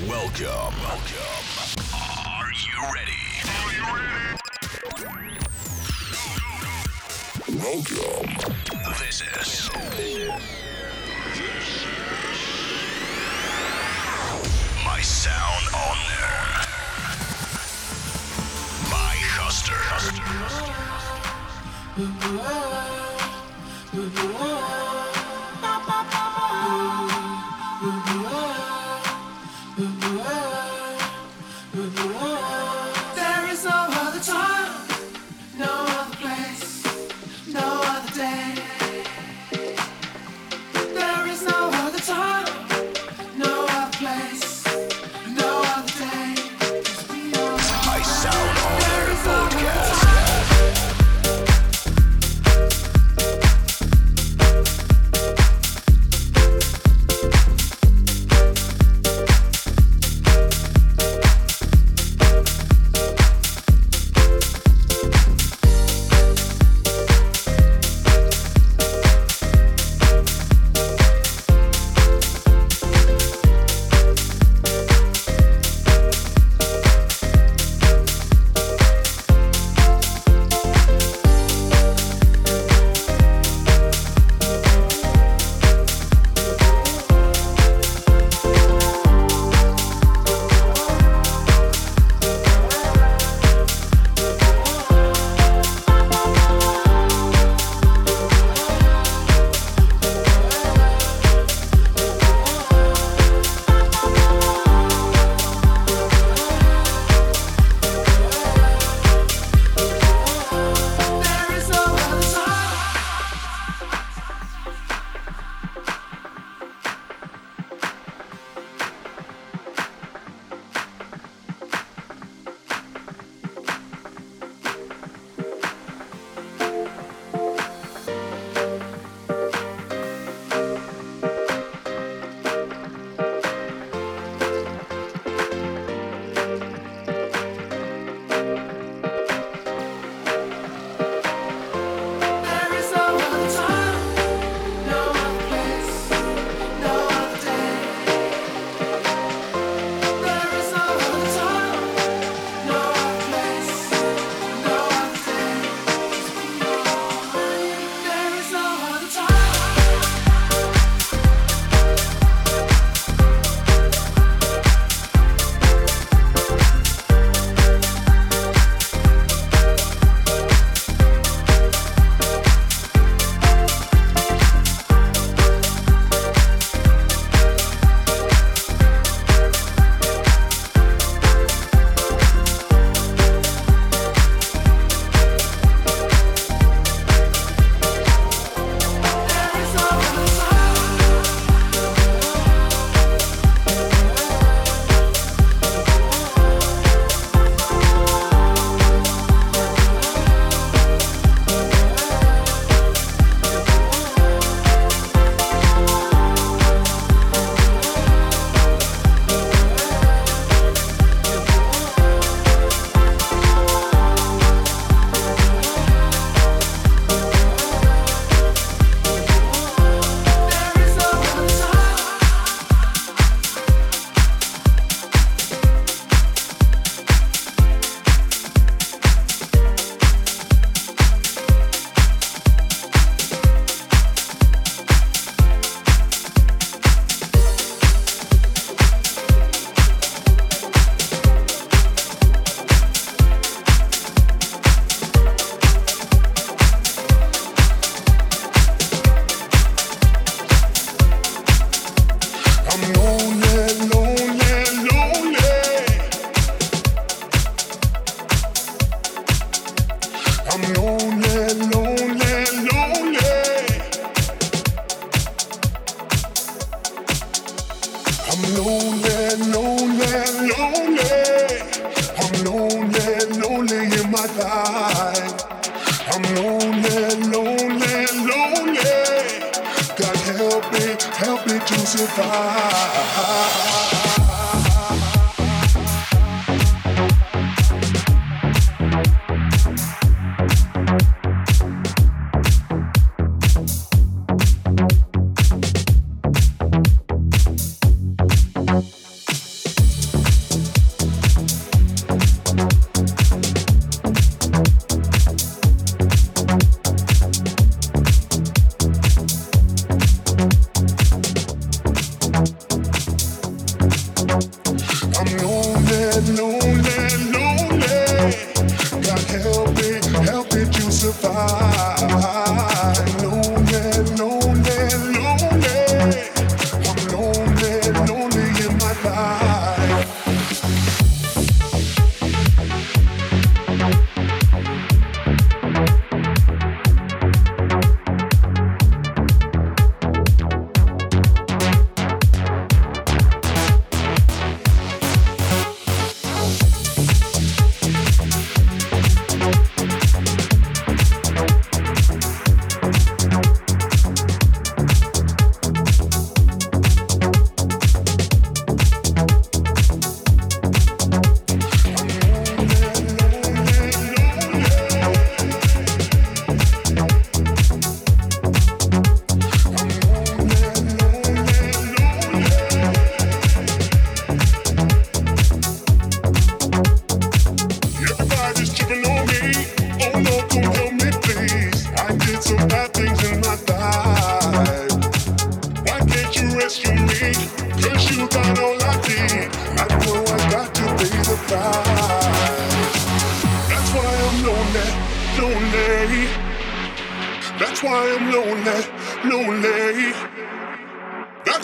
Welcome. Welcome. Are you ready? Are you ready? Welcome. This is. This is. My sound on there. My Huster. Huster. Huster.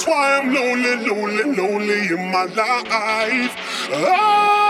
That's why I'm lonely, lonely, lonely in my life. Oh!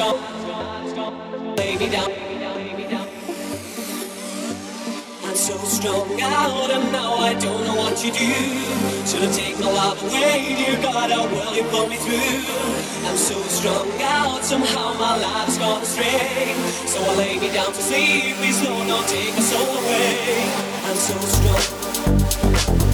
I'm so strung out, and now I don't know what to do. Should I take my life away, dear God? A will you pull me through? I'm so strung out, somehow my life's gone astray. So I lay me down to sleep. Please, Lord, don't take my soul away. I'm so strong.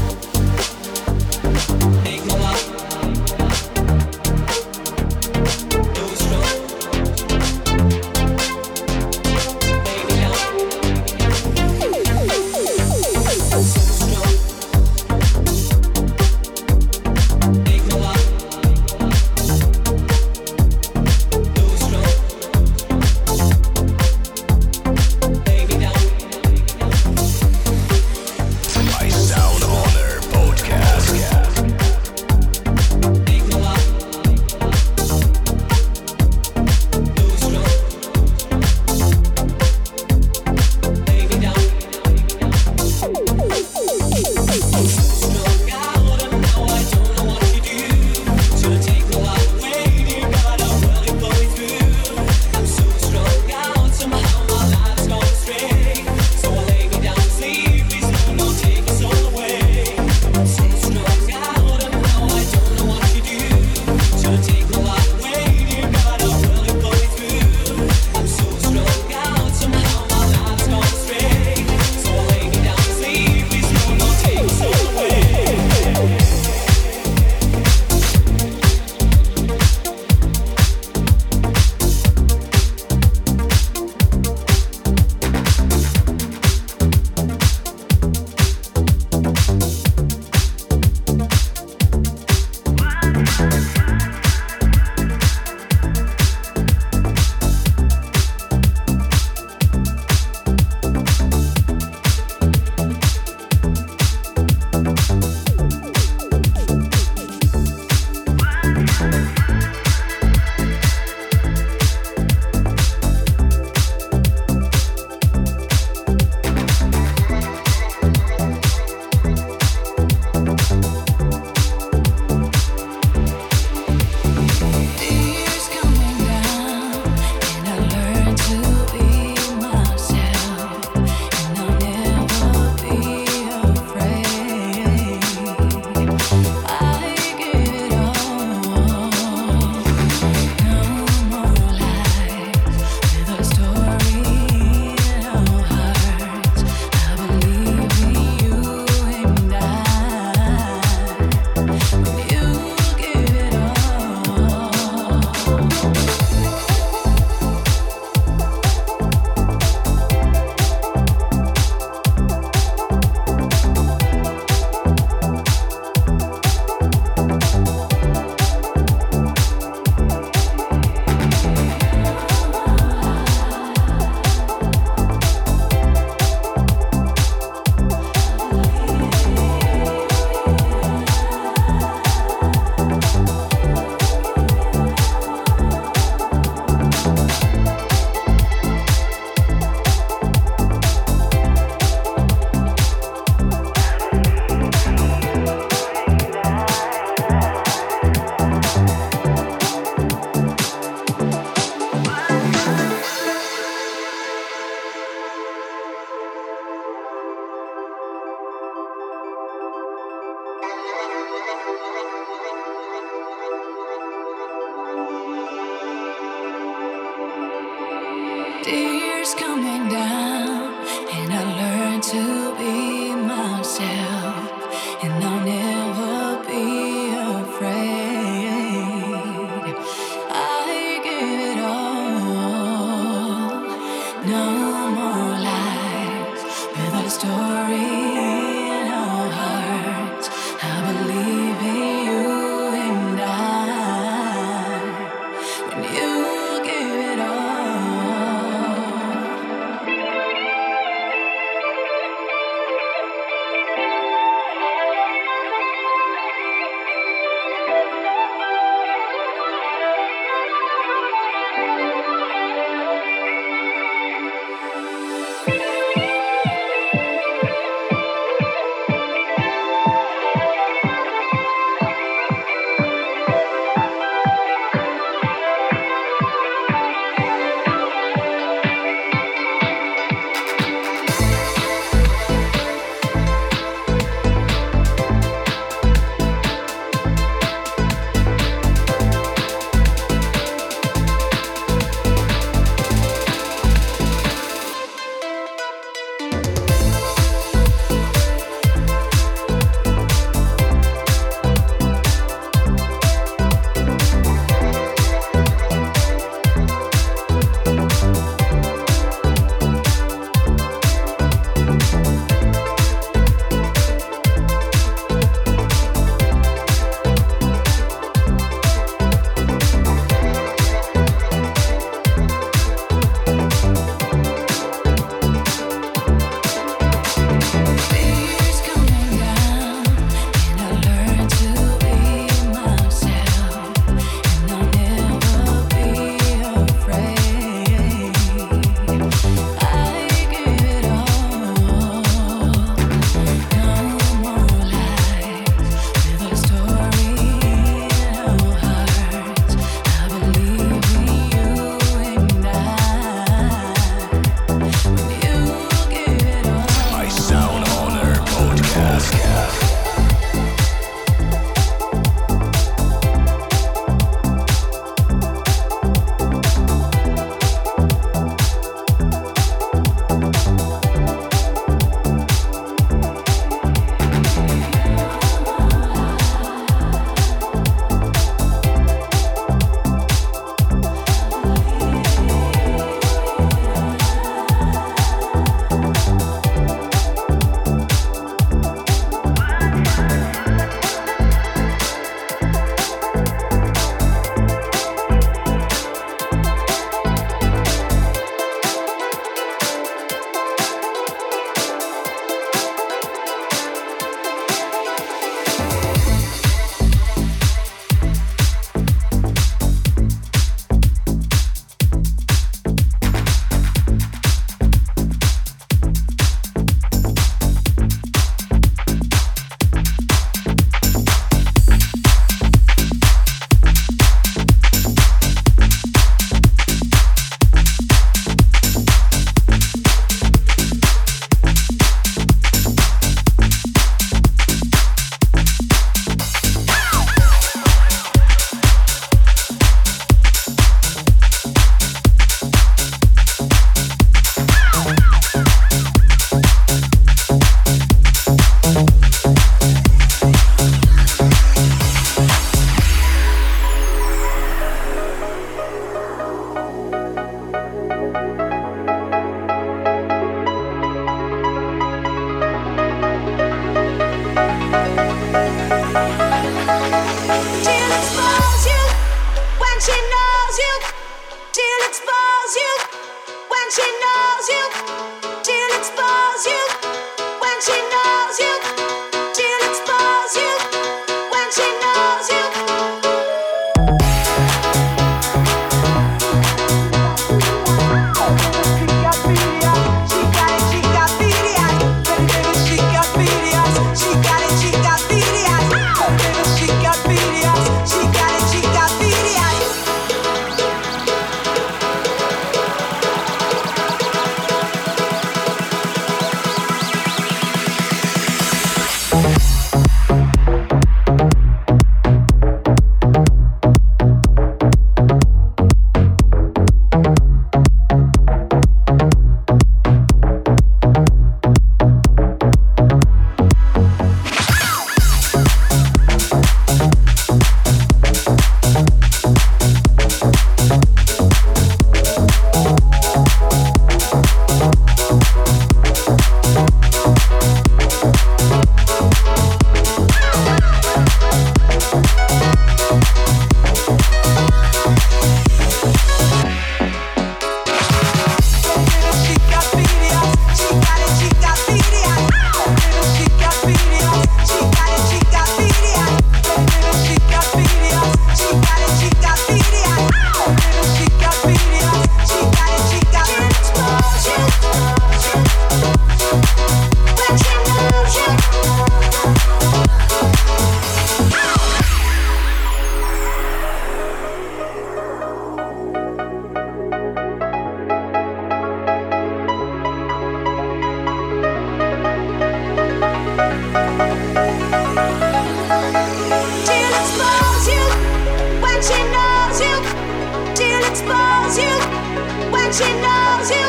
she knows you,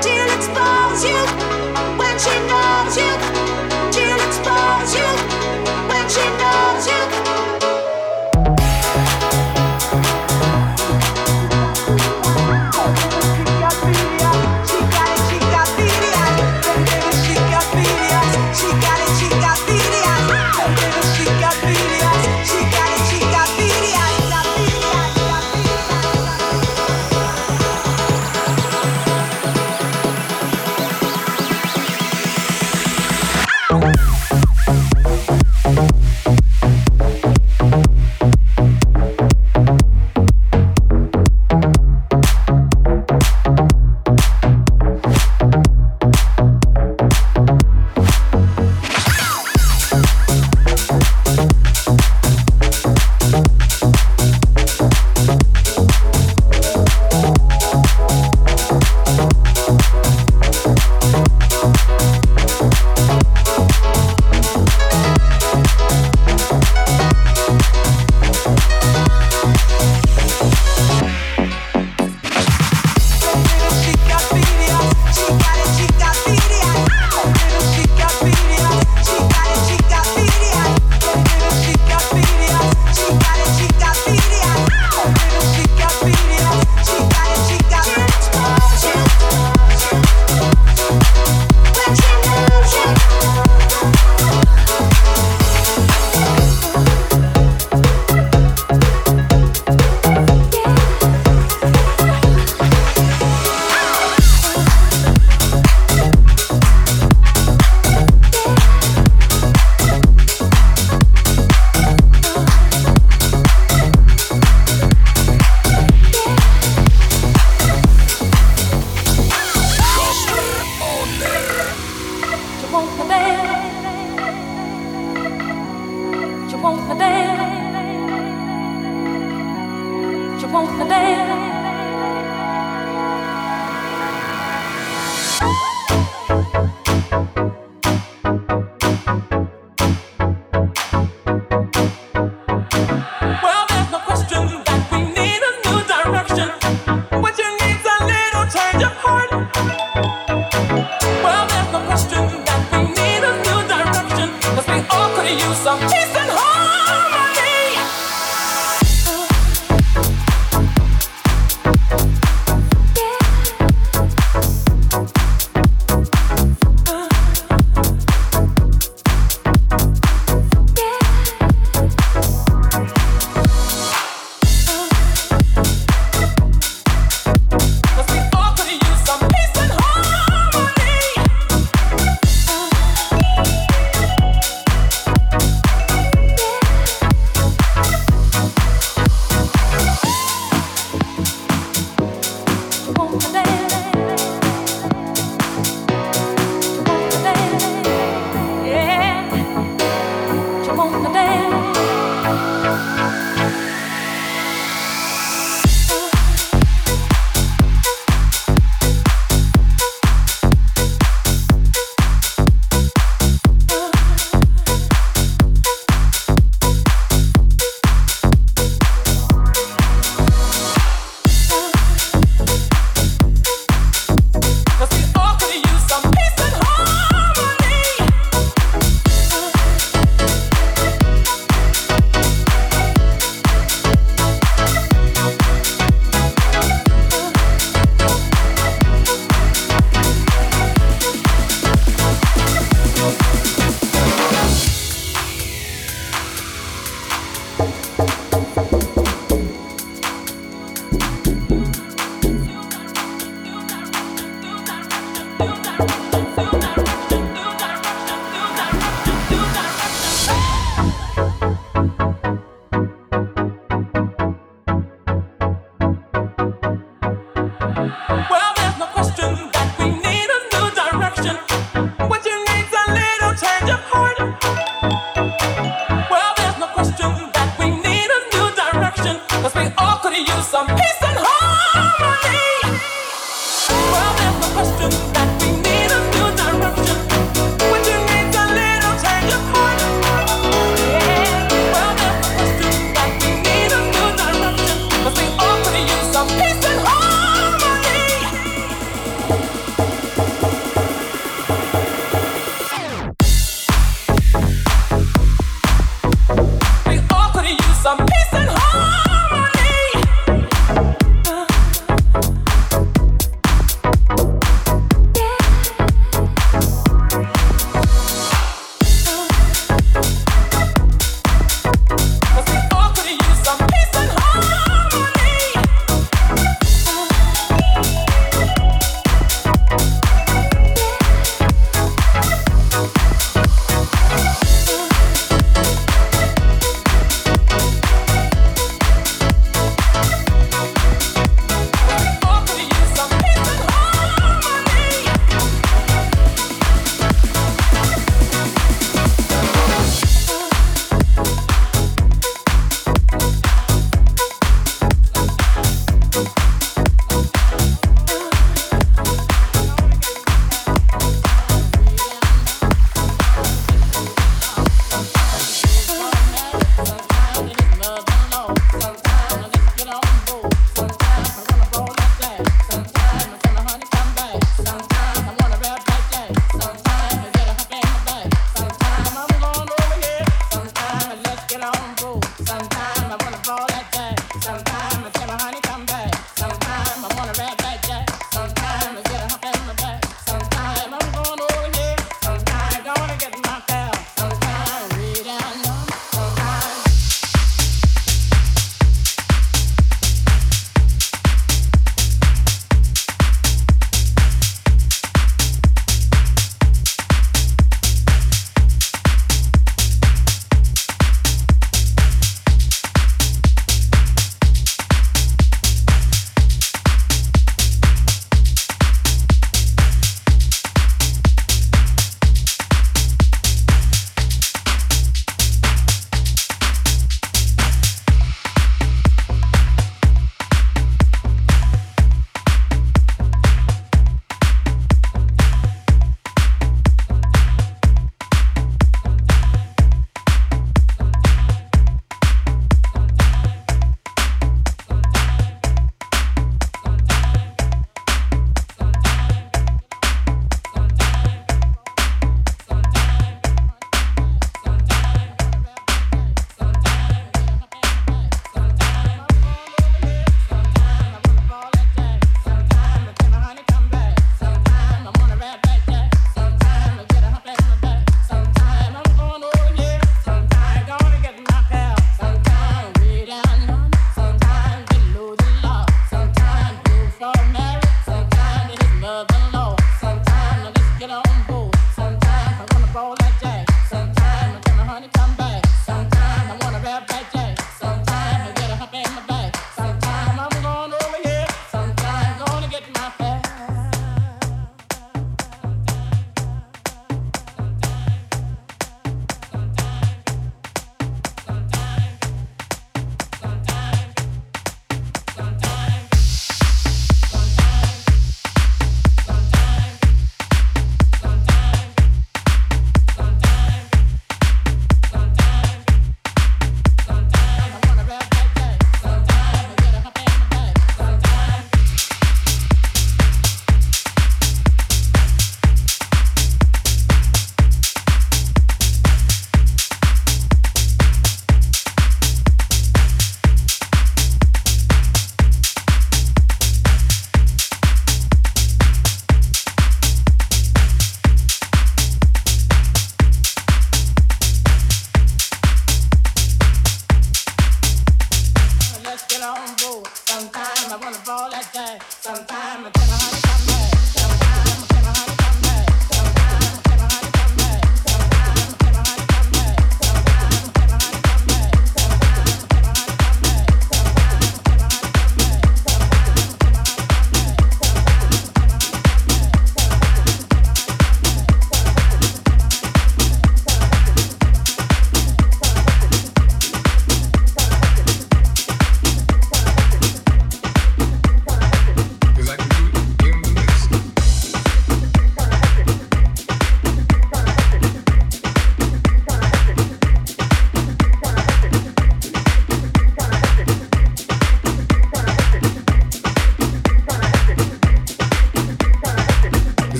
till it's falls you, when she knows you.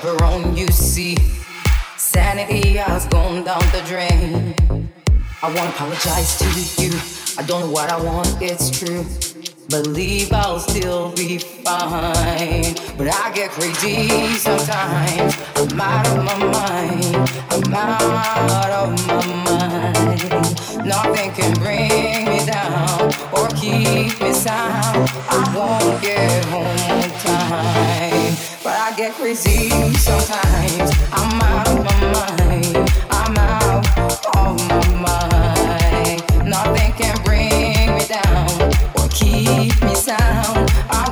Chaperone, you see. Sanity has gone down the drain. I wanna apologize to you. I don't know what I want, it's true. Believe I'll still be fine. But I get crazy sometimes. I'm out of my mind. I'm out of my mind. Nothing can bring me down or keep me sound. I won't get home on time. Get crazy sometimes. I'm out of my mind. I'm out of my mind. Nothing can bring me down or keep me sound. I